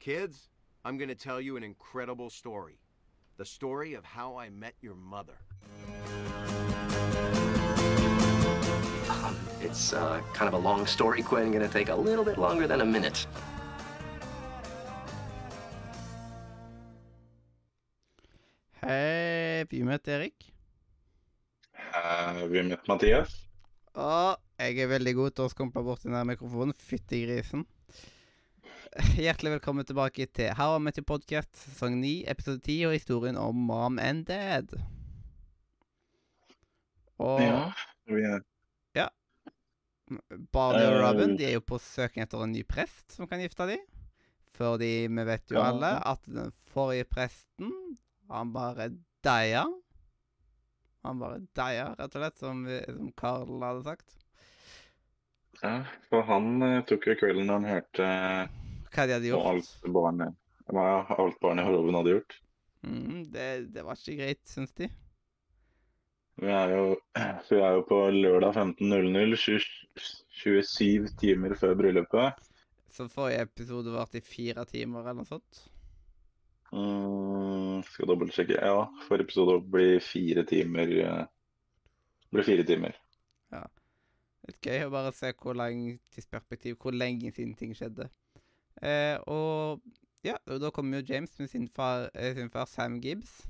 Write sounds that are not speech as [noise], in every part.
Kids, I'm going to tell you an incredible story. The story of how I met your mother. Um, it's uh, kind of a long story, Quinn. Gonna take a little bit longer than a minute. Hei, vi met Erik. Har vi møtt Mathias? Og jeg er veldig god til å skumpe bort den der mikrofonen. Fytti grisen. [laughs] Hjertelig velkommen tilbake til How I Met Your Podcast, sesong 9, episode 10, og historien om Mom and Dad. Og Vi er, Barney og Robin de er jo på søken etter en ny prest som kan gifte dem. Fordi vi vet jo Ja. alle at den forrige presten, han bare deia. Han bare deia, rett og slett, som, vi- som Carl hadde sagt. ja, for han eh, tok jo kvelden han hørte eh, Hva de hadde gjort. gjort. alt barnet, ja, alt barnet i Horoven hadde gjort. Mm, det, det var ikke greit, syns de. Vi er jo, [clears throat] vi er jo på lørdag 15.00, 27 timer før bryllupet. Så forrige episode varte i fire timer, eller noe sånt. Mm, skal dobbeltsjekke. Ja, forrige episode blir fire timer. eh, Blir fire timer. Litt gøy å bare se hvor lang tidsperspektiv, hvor lenge siden ting skjedde. Eh, og ja, og da kommer jo James med sin far, eh, sin far Sam Gibbs,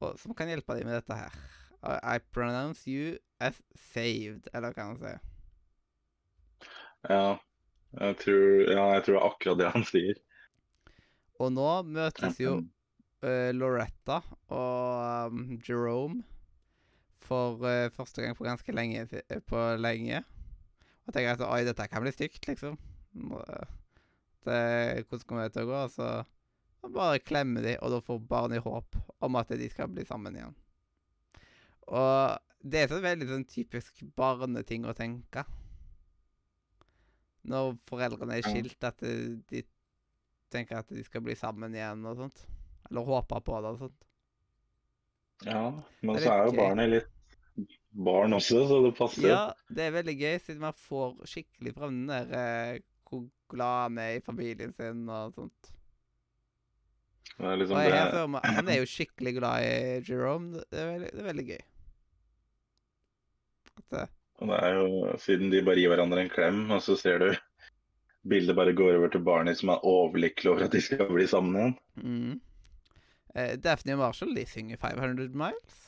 og, som kan hjelpe dem med dette her. I, pronounce you as saved, eller hva kan han si. Ja, jeg tror, ja, jeg tror det er akkurat det han sier. Og nå møtes jo uh, Loretta og um, Jerome for uh, første gang på ganske lenge. På lenge. Og tenker at oi, dette kan bli stygt, liksom. Må, eh, hvordan kommer det til å gå? Så bare klemmer de, og da får barnet håp om at de skal bli sammen igjen. Og det er så veldig sånn typisk barneting å tenke. Når foreldrene er skilt, at de, de tenker at de skal bli sammen igjen og sånt. Eller håper på det og sånt. Ja, men er så er jo barnet litt barn også, så det passer. Ja, det er veldig gøy, siden man får skikkelig fram den der eh, hvor glad han er i familien sin og sånt. Det er liksom Og jeg, det, meg, han er jo skikkelig glad i Jerome. Det er veldig, det er veldig gøy. At, eh, og det er jo siden de bare gir hverandre en klem, og så ser du bildet bare går over til barnet som er overlykkelig over at de skal bli sammen igjen. mm. eh, Daphne og Marshall de synger 500 Miles.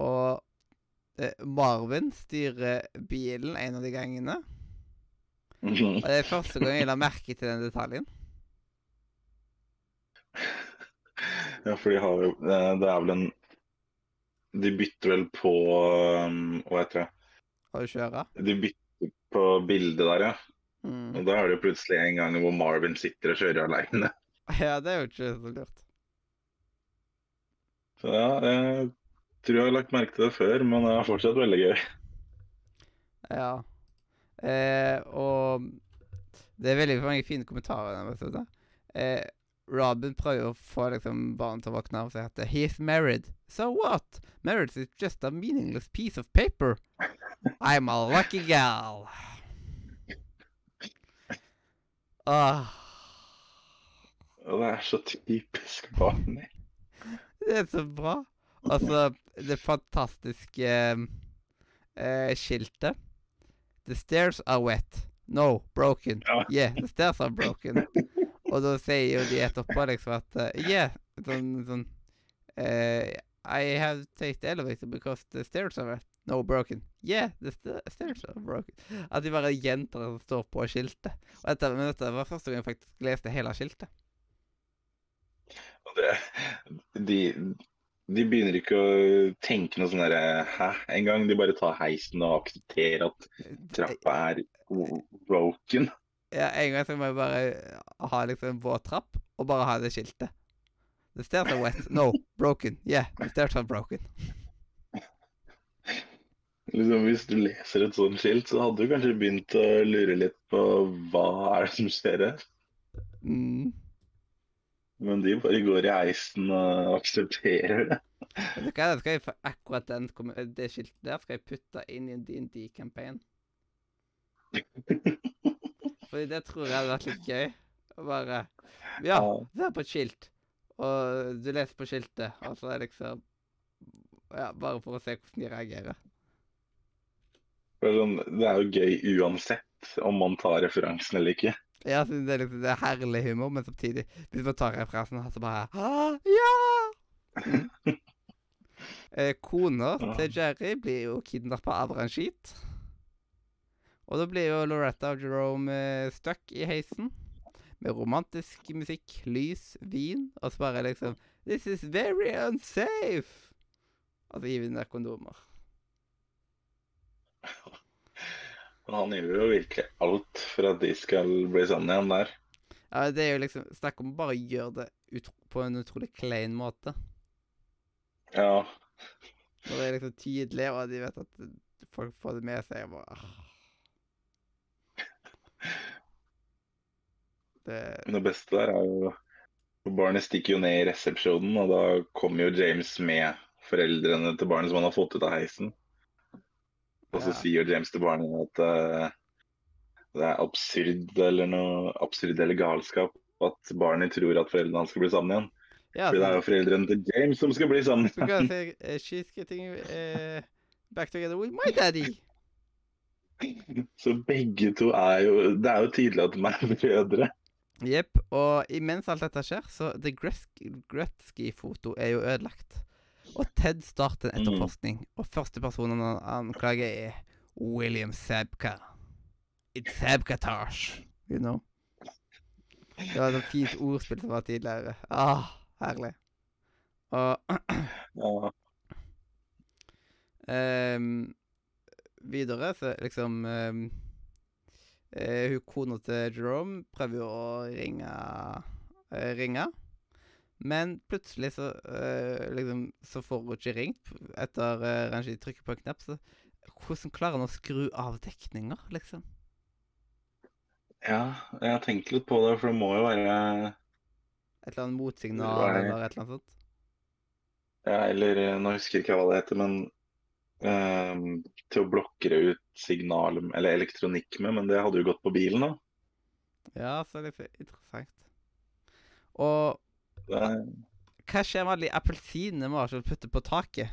Og eh, Marvin styrer bilen en av de gangene. Og det er første gang jeg la merke til den detaljen. [laughs] Ja, for de har jo Det er vel en De bytter vel på um, Hva heter det? Å kjøre. De bytter på bildet der, ja. Mm. Og da er det jo plutselig en gang hvor Marvin sitter og kjører aleine. [laughs] Ja, det er jo ikke så lurt. Så ja, jeg tror jeg har lagt merke til det før, men det er fortsatt veldig gøy. Ja. Eh, og det er veldig mange fine kommentarer i denne episoden. Eh, Robin prøver å få liksom barnet til å våkne og si at he's married. So what? Marriage is just a meaningless piece of paper. I'm a lucky gal. Ah, det er så typisk Barney. det er så bra. Altså, det fantastiske eh, skiltet. The stairs are wet. No, broken. Ja. Yeah, the stairs are broken. [laughs] Og da sier jo de etterpå liksom at uh, Yeah, sånn, sånn uh, I have taken elevator because the stairs are wet. No, broken. Yeah, the st stairs are broken. At de bare gjentar det som står på skiltet. Og dette, men dette var første gang jeg faktisk leste hele skiltet. Og det, de, de begynner ikke å tenke noe sånn derre Hæ? En gang de bare tar heisen og aksepterer at trappa er broken. Ja, en gang så må jeg bare ha liksom en våt trapp, og bare ha det skiltet. The stairs are wet. No, broken. Yeah, the stairs are broken. Liksom, hvis du leser et sånt skilt, så hadde du kanskje begynt å lure litt på hva er det som skjer her. Mm. Men de bare går i heisen og aksepterer det. Vet du hva, det skal jeg få akkurat den, det skiltet der skal jeg putte inn i en D&D-campaign. Fordi det tror jeg hadde vært litt gøy. Å bare Ja, se på et skilt. Og du leser på skiltet, og så er det liksom Ja, bare for å se hvordan de reagerer. Det er sånn, det er jo gøy uansett om man tar referansen eller ikke. Ja, synes det er liksom det er herlig humor, men samtidig Hvis man tar referansen, så bare «Ah, Ja! [laughs] Eh, Kona Ja. til Jerry blir jo kidnappa av Ranjit. Og da blir jo Loretta og Jerome eh, stuck i heisen. Med romantisk musikk, lys, vin, og så bare liksom This is very unsafe! Og så gir vi den der kondomer. [laughs] Men han gjør jo virkelig alt for at de skal bli sammen igjen der. Ja, det er jo liksom Snakk om å bare gjøre det på en utrolig klein måte. Ja. Når det er liksom tydelig, og de vet at folk får det med seg. og Bare, ah. [laughs] det, Men det beste der er jo Barnet stikker jo ned i resepsjonen, og da kommer jo James med foreldrene til barnet som han har fått ut av heisen. Og så Ja. sier James til barnet at uh, det er absurd eller noe absurd eller galskap at barnet tror at foreldrene hans skal bli sammen igjen. ja, Fordi det er jo foreldrene til James som skal bli sammen. jeg [laughs] eh, She's getting uh, back together with my daddy. Så begge to er jo Det er jo tydelig at de er brødre. Jepp. Og imens alt dette skjer, så The Gretzky-foto er jo ødelagt. Og Ted starter en Mm. etterforskning, og første personen han anklager, er William Sabka. It's Sabkatage, you know. Det var et fint ordspill som var tidligere. Ah, herlig. Og ehm, videre så liksom um, uh, Hun kona til Jerome prøver jo å ringe uh, ringe. Men plutselig så eh, liksom Så får hun ikke ringt etter uh, Ranji trykker på en knapp. Så hvordan klarer han å skru av dekninger, liksom? ja, jeg har tenkt litt på det, for det må jo være Et eller annet motsignal er eller et eller annet sånt? Ja, eller eh, nå husker jeg ikke hva det heter, men Um, til å blokkere ut signal eller elektronikk med, men det hadde jo gått på bilen da. Ja, så er litt interessant. Og Det hva skjer med alle de appelsinene Marshall putter på taket?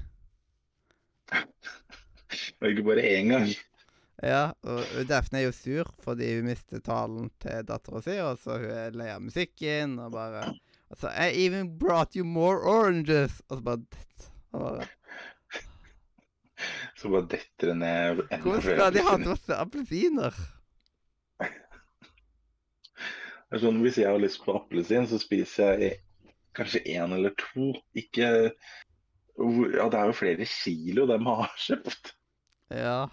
det var ikke bare én gang. Ja, og Daphne er jo sur fordi hun mister talen til dattera si, og så hun er lei av musikken, og bare Altså, I even brought you more oranges! Og så bare. Og bare [laughs] Så bare detter det ned flere skal de ha til masse appelsiner? [laughs] Det er sånn, Hvis jeg har lyst på appelsin, så spiser jeg kanskje én eller to. Ikke Ja, det er jo flere kilo de har [laughs] kjøpt. Ja.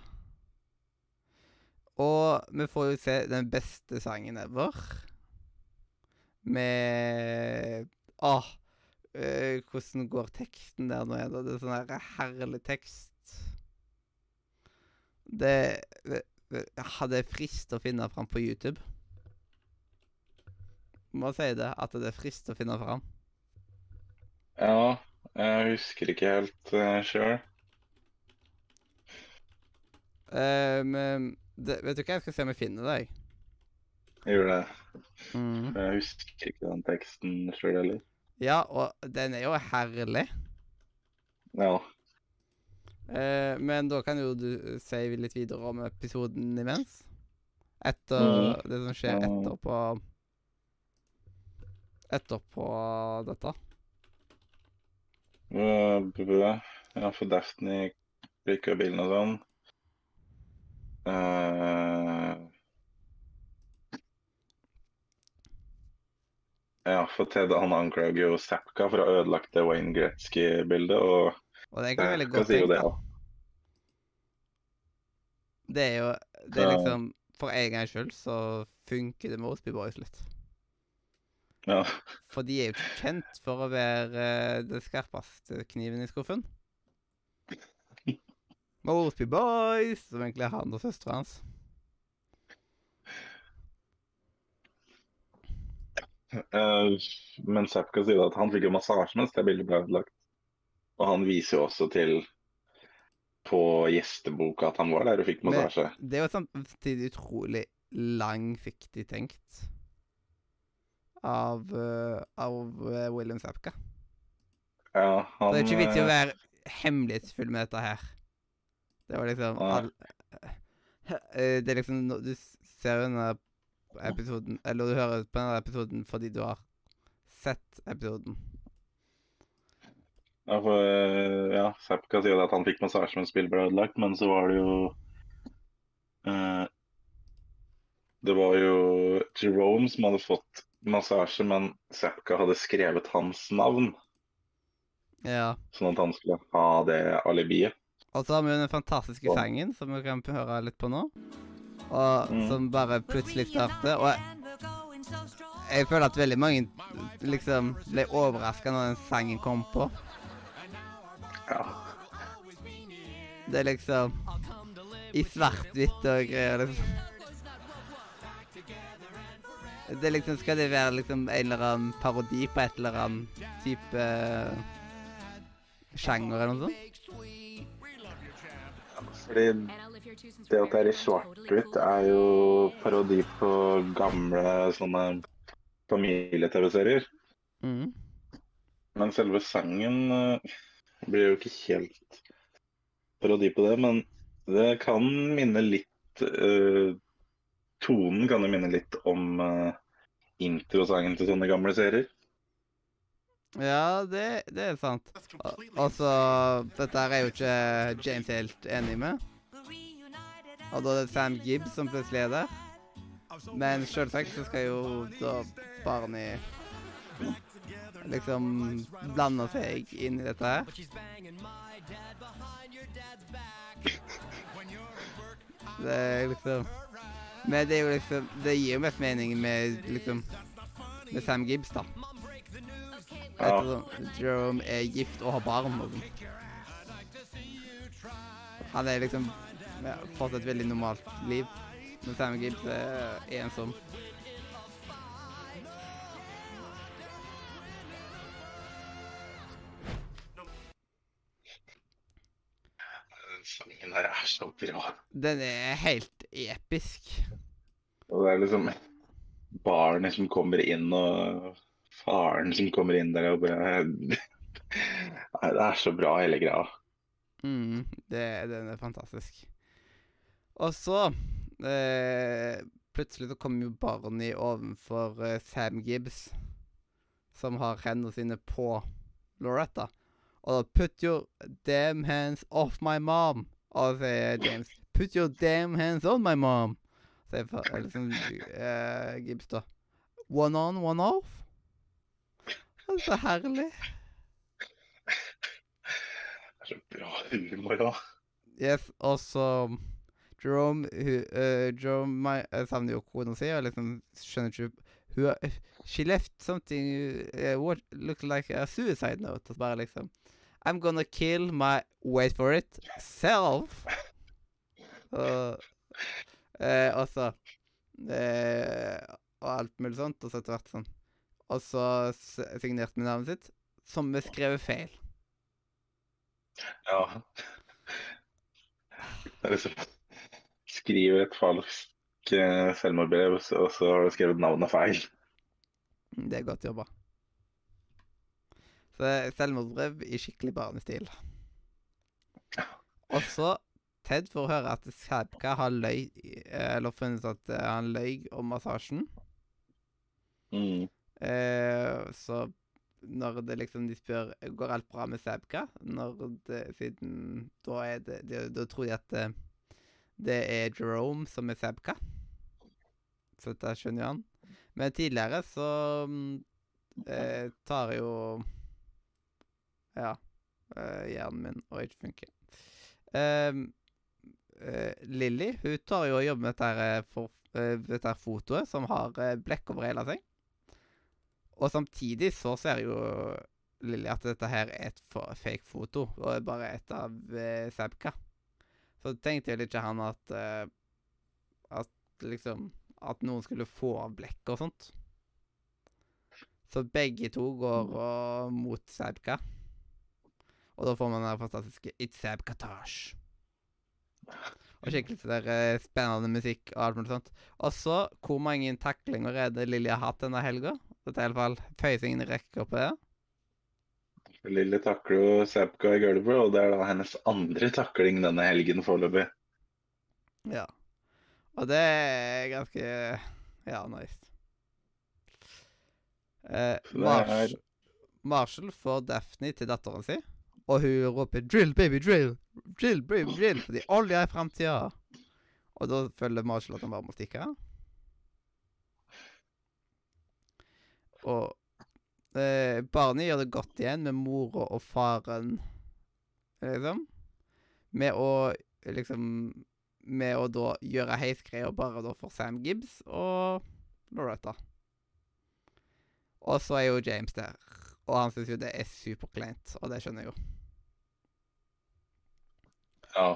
Og vi får jo se den beste sangen ever. Med Åh. eh, hvordan går teksten der nå? Det er sånn her herlig tekst. Det det- det- jeg frist å finne fram på YouTube. Må si det, at det er frist å finne fram. Ja, jeg husker ikke helt uh, sjøl. Um, det, vet du hva, jeg skal se om jeg finner deg. jeg. Gjør det. Mhm. Jeg husker ikke den teksten sjøl heller. Ja, og den er jo herlig. Ja. Uh, men da kan jo du si litt videre om episoden imens. Etter mm. det som skjer etterpå Etterpå dette. Bø. Ja, for Daphne ryker bilen og sånn. Uh... ja, for Ted han anklager jo Zapka for å ha ødelagt det Wayne Gretzky-bildet, og Og det er egentlig veldig godt tenkt, det, da. Det er jo Det er liksom For en gangs skyld så funker det med Osby Boys litt. Ja. For de er jo ikke kjent for å være eh, den skarpeste kniven i skuffen. Mosby Boys, som egentlig er han og søstera hans. Uh, men Zapka sier at han fikk jo massasje mens det bildet ble ødelagt. Og han viser jo også til på gjesteboka at han var der og fikk Men- massasje. Det er jo samtidig utrolig langsiktig tenkt av, eh, av eh, William Zapka. Ja, han Så det er ikke vits i å eh, være hemmelighetsfull med dette her. Det var liksom all, Det er liksom Du ser ser denne episoden Eller du hører på denne episoden fordi du har sett episoden. Ja, for, ja, Zapka sier at han fikk massasje mens spillet ble ødelagt, men så var det jo eh, Det var jo Jerome som hadde fått massasje, men Zapka hadde skrevet hans navn, Ja. sånn at han skulle ha det alibiet. Og så har vi jo den fantastiske Ja. sangen som vi kan høre litt på nå. Og Mm. som bare plutselig starter. Og jeg, jeg føler at veldig mange liksom ble overraska når den sangen kom på. Ja. Det er liksom I svart-hvitt og greier. liksom. Det liksom, Skal det være liksom en eller annen parodi på et eller annet type uh, sjanger eller noe sånt? Fordi det at det er i svart-hvitt, er jo parodi på gamle sånne familie-TV-serier. Mm. Men selve sangen uh, blir jo ikke helt parodi på det, men det kan minne litt eh, Tonen kan jo minne litt om uh, introsangen til sånne gamle serier. Ja, det, det er sant. Al- Altså, dette her er jo ikke James helt enig med. Og da er det Sam Gibbs som plutselig er der. Men selvsagt så skal jo da Barney liksom blande seg inn i dette her. Det er liksom Men det er jo liksom Det gir jo mest mening med liksom Med Sam Gibbs, da. Ja. Ettersom Jerome er gift og har barn. Og sånn. Han er liksom ja, fått et veldig normalt liv. Men Sam Gibbs er ensom. Den der er så bra. Den er helt episk. Og det er liksom barnet som kommer inn, og faren som kommer inn der og bare Nei, det er så bra, hele greia. Mm, det, den er fantastisk. Og så eh, Plutselig så kommer jo Barney ovenfor eh, Sam Gibbs, som har hendene sine på Loretta. Og da Put your damn hands off my mom. Og så sier James Put your damn hands on my mom. Så jeg, er liksom uh, Gibbs da One on, one off. Det er så herlig. Det er så bra humor da. Yes, og så Jerome hu, eh, Jerome my- eh, savner jo kona si, og liksom skjønner ikke hun, She left something uh, what looked like a suicide note. Og så bare liksom I'm gonna kill my Wait for it self. [laughs] Og, eh, og så eh, Og alt mulig sånt. Og så etter hvert sånn. Og så signerte vi navnet sitt, som vi skrev feil. Ja. Det er liksom Skriver et falskt selvmordbrev, og så har du skrevet navnet feil. Det er godt jobba. Så selvmordsbrev i skikkelig barnestil. Og så Ted får høre at Sabka har løy Eller funnet at eh, han løy om massasjen. Mm. Eh, så når det liksom de spør Går alt bra med Sabka, når det, siden da er det det, Da tror de at eh, det er Jerome som er Sabka. Så dette skjønner jo han. Men tidligere så mm, eh, tar jo Ja. Uh, hjernen min og ikke funker. Uh, uh, Lilly hun tar jo og jobber med dette, her, eh, for, dette her fotoet som har blekk over hele seg. Og samtidig så ser jo Lilly at dette her er et fake foto, og er bare et av uh, Sabka. Så tenkte vel ikke han at At liksom At noen skulle få av blekk og sånt. Så begge to går og mot Sabka. Og da får man den fantastiske It's Sabkatage. Og skikkelig til der eh, spennende musikk og alt mulig sånt. Og så, hvor mange taklinger er det Lilly har hatt denne helga? Dette er i hvert fall føyer seg i rekka på det. Lilly takler jo Sepka i gulvet, og det er da hennes andre takling denne helgen foreløpig. Ja. Og det er ganske Ja, nice. Eh, Marshall får Daphne til datteren sin, og hun roper 'drill, baby, drill', drill, baby, drill, fordi olje er framtida. Og da føler Marshall at han bare må stikke. Og eh, barnet gjør det godt igjen med mora og faren, liksom. Med å liksom Med å da gjøre heisgreier bare da for Sam Gibbs og Loretta. Og så er jo James der, og han syns jo det er superkleint, og det skjønner jeg jo. Ja,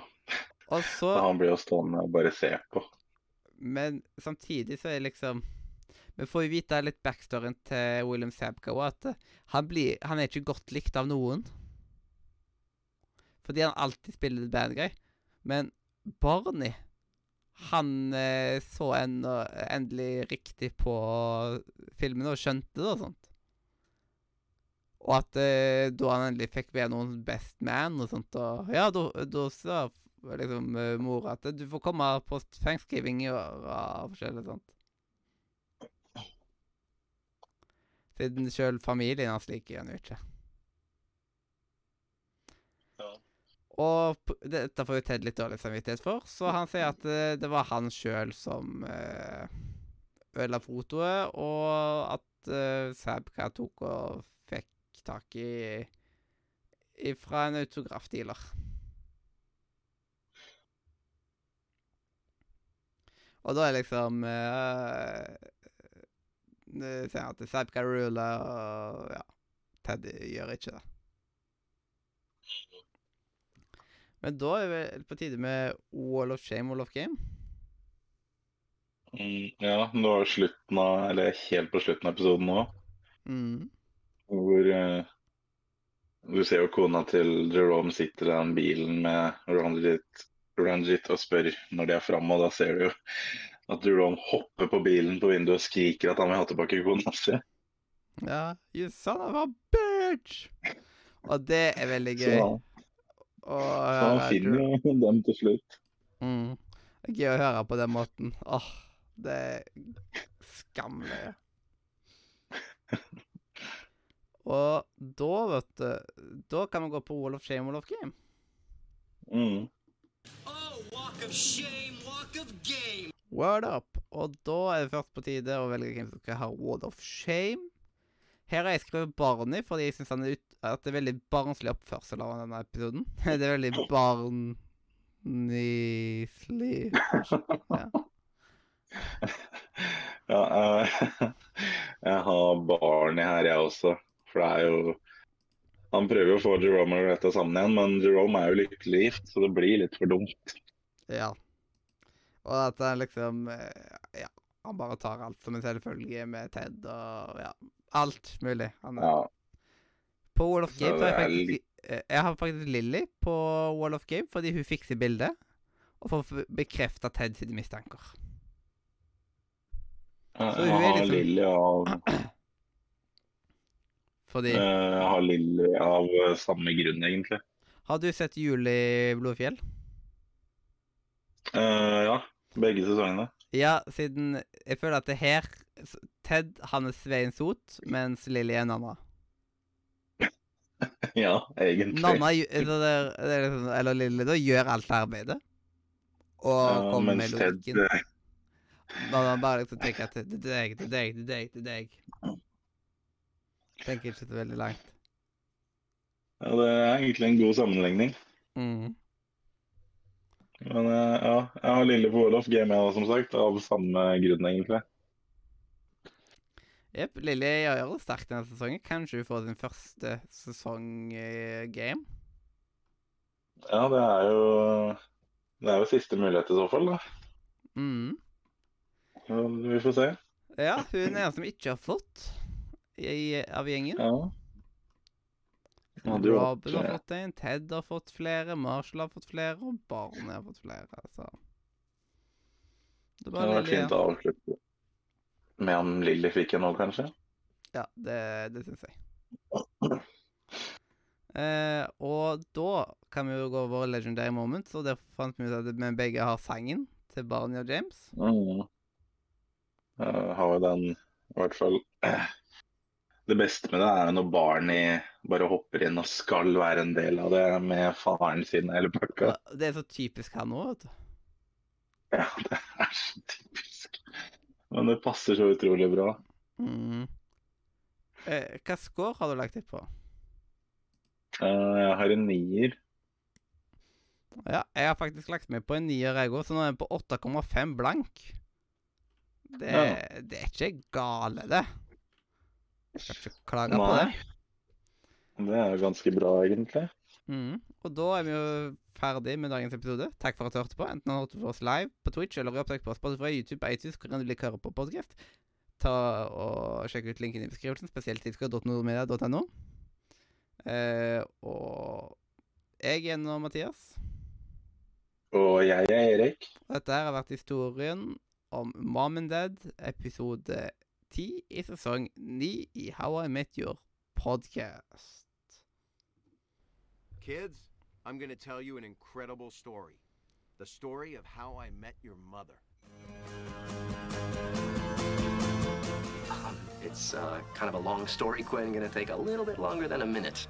Og så han blir jo stående og bare se på. Men samtidig så er liksom Vi får jo vite litt backstoryen til William Sabka òg, at eh, han, blir, han er ikke godt likt av noen. Fordi han alltid spiller bad guy. Men Barney Han eh, så en, endelig riktig på filmen og skjønte det og sånt. Og at eh, da han endelig fikk være noen best man og sånt, og ja, da, sa liksom eh, mora at du får komme på thanksgiving i år og forskjellig sånt. Siden sjøl familien hans liker han jo ikke. Ja. Og dette får jo Ted litt dårlig samvittighet for, så han sier at eh, det var han sjøl som uh, ødela fotoet, og at uh, Sabka tok og fikk tak i Fra en autografdealer. Og da er liksom uh, Sier at Sabka ruler, og ja Teddy gjør ikke det. Men da er det på tide med Wall of Shame, Wall of Game. Mm, ja, det var slutten av, eller helt på slutten av episoden nå, Mm. Hvor uh, du ser jo kona til Jerome sitter i den bilen med Ranjit, Ranjit og spør når de er framme, og da ser du jo at Jerome hopper på bilen på vinduet og skriker at han vil ha tilbake kona si. Ja, you son of a bitch! Og det er veldig gøy. Så, og, så han finner jo [laughs] dem til slutt. Mm. Det er Gøy å høre på den måten. Åh, det er skammelig. [laughs] Og da, vet du Da kan vi gå på Wall of Shame, Wall of Game. Mm. Oh, walk of shame, walk of game. Word up. Og da er det først på tide å velge hvem som skal ha Wall of Shame. Her har jeg skrevet Barney, fordi jeg syns at det er veldig barnslig oppførsel av denne episoden. [laughs] Det er veldig barnislig ja. [laughs] Ja, eh, [laughs] jeg har Barney her, jeg også. For det er jo Han prøver jo å få Jerome og Greta sammen igjen, men Jerome er jo lykkelig gift, så det blir litt for dumt. ja. Og at han liksom eh, Ja, han bare tar alt som en selvfølge med Ted og ja, alt mulig. Han er Ja, På Wall of Game har jeg faktisk eh, Jeg har faktisk Lilly på Wall of Game fordi hun fikser bildet. Og får bekrefta Ted sine mistanker. Så hun er liksom- Lilly av, [clears throat] Fordi eh, jeg har Lilly av eh, samme grunn, egentlig. Har du sett Juli Blodfjell? Uh, ja, begge sesongene. Ja, siden jeg føler at det her Ted han er Svein Sot, mens Lilly er Nanna. [laughs] ja, egentlig. Nanna altså det er, det er liksom, Eller Lilly, da gjør alt arbeidet. Og Ja, kommer med Ted logikken. eh, man bare liksom tenker at det er deg, det er deg, det er deg, det er deg. Tenker ikke så veldig langt. Ja, det er egentlig en god sammenligning. Mm. Men eh, ja, jeg har Lille på Olof Game, jeg, som sagt, av samme grunn, egentlig. Jepp. Lilly gjør det sterkt denne sesongen. Kanskje hun får sin første sesong-game. Ja, det er jo Det er jo siste mulighet i så fall, da. Mm. Ja, Vi får se. Ja, hun er en som ikke har fått i, av gjengen. Ja. Robin har eh, fått en, Ted har fått flere, Marshall har fått flere, og barnet har fått flere. Så Det Det var fint å avslutte med om Lilly fikk en nå, kanskje. Ja, det, det syns jeg. Eh, og da kan vi jo gå over legendary moments, og der fant vi ut at vi begge har sangen til Barney og James. Mm. Jeg har jo den, i hvert fall [clears throat] Det beste med det er når Barney bare hopper inn og skal være en del av det med faren sin hele pakka. Det er så typisk han òg, vet du. Ja, [laughs] det er så typisk. Men det passer så utrolig bra. Mm. Eh, hva score har du lagt deg på? Eh, Jeg har en nier. Ja, jeg har faktisk lagt meg på en nier, jeg òg, så nå er jeg på 8,5 blank. Det, Ja. det er ikke gale, det. Jeg klaga på det. Det er ganske bra, egentlig. Mm. Og da er vi jo ferdig med dagens episode. Takk for at du hørte på. Enten du hørte på oss live på Twitch eller i opptak på Spotify, YouTube, iTunes, hvor enn du liker å høre på podcast. Ta og Sjekk ut linken i beskrivelsen, spesielt tidskode.nordmedia.no. Eh, og jeg er nå Mathias. Og jeg er Erik. Og dette her har vært historien om Mom and Dad, episode 10 i sesong 9 i How I Met Your Podcast. Kids, I'm gonna tell you an incredible story. The story of how I met your mother. Um, it's uh, kind of a long story, Quinn. Gonna take a little bit longer than a minute.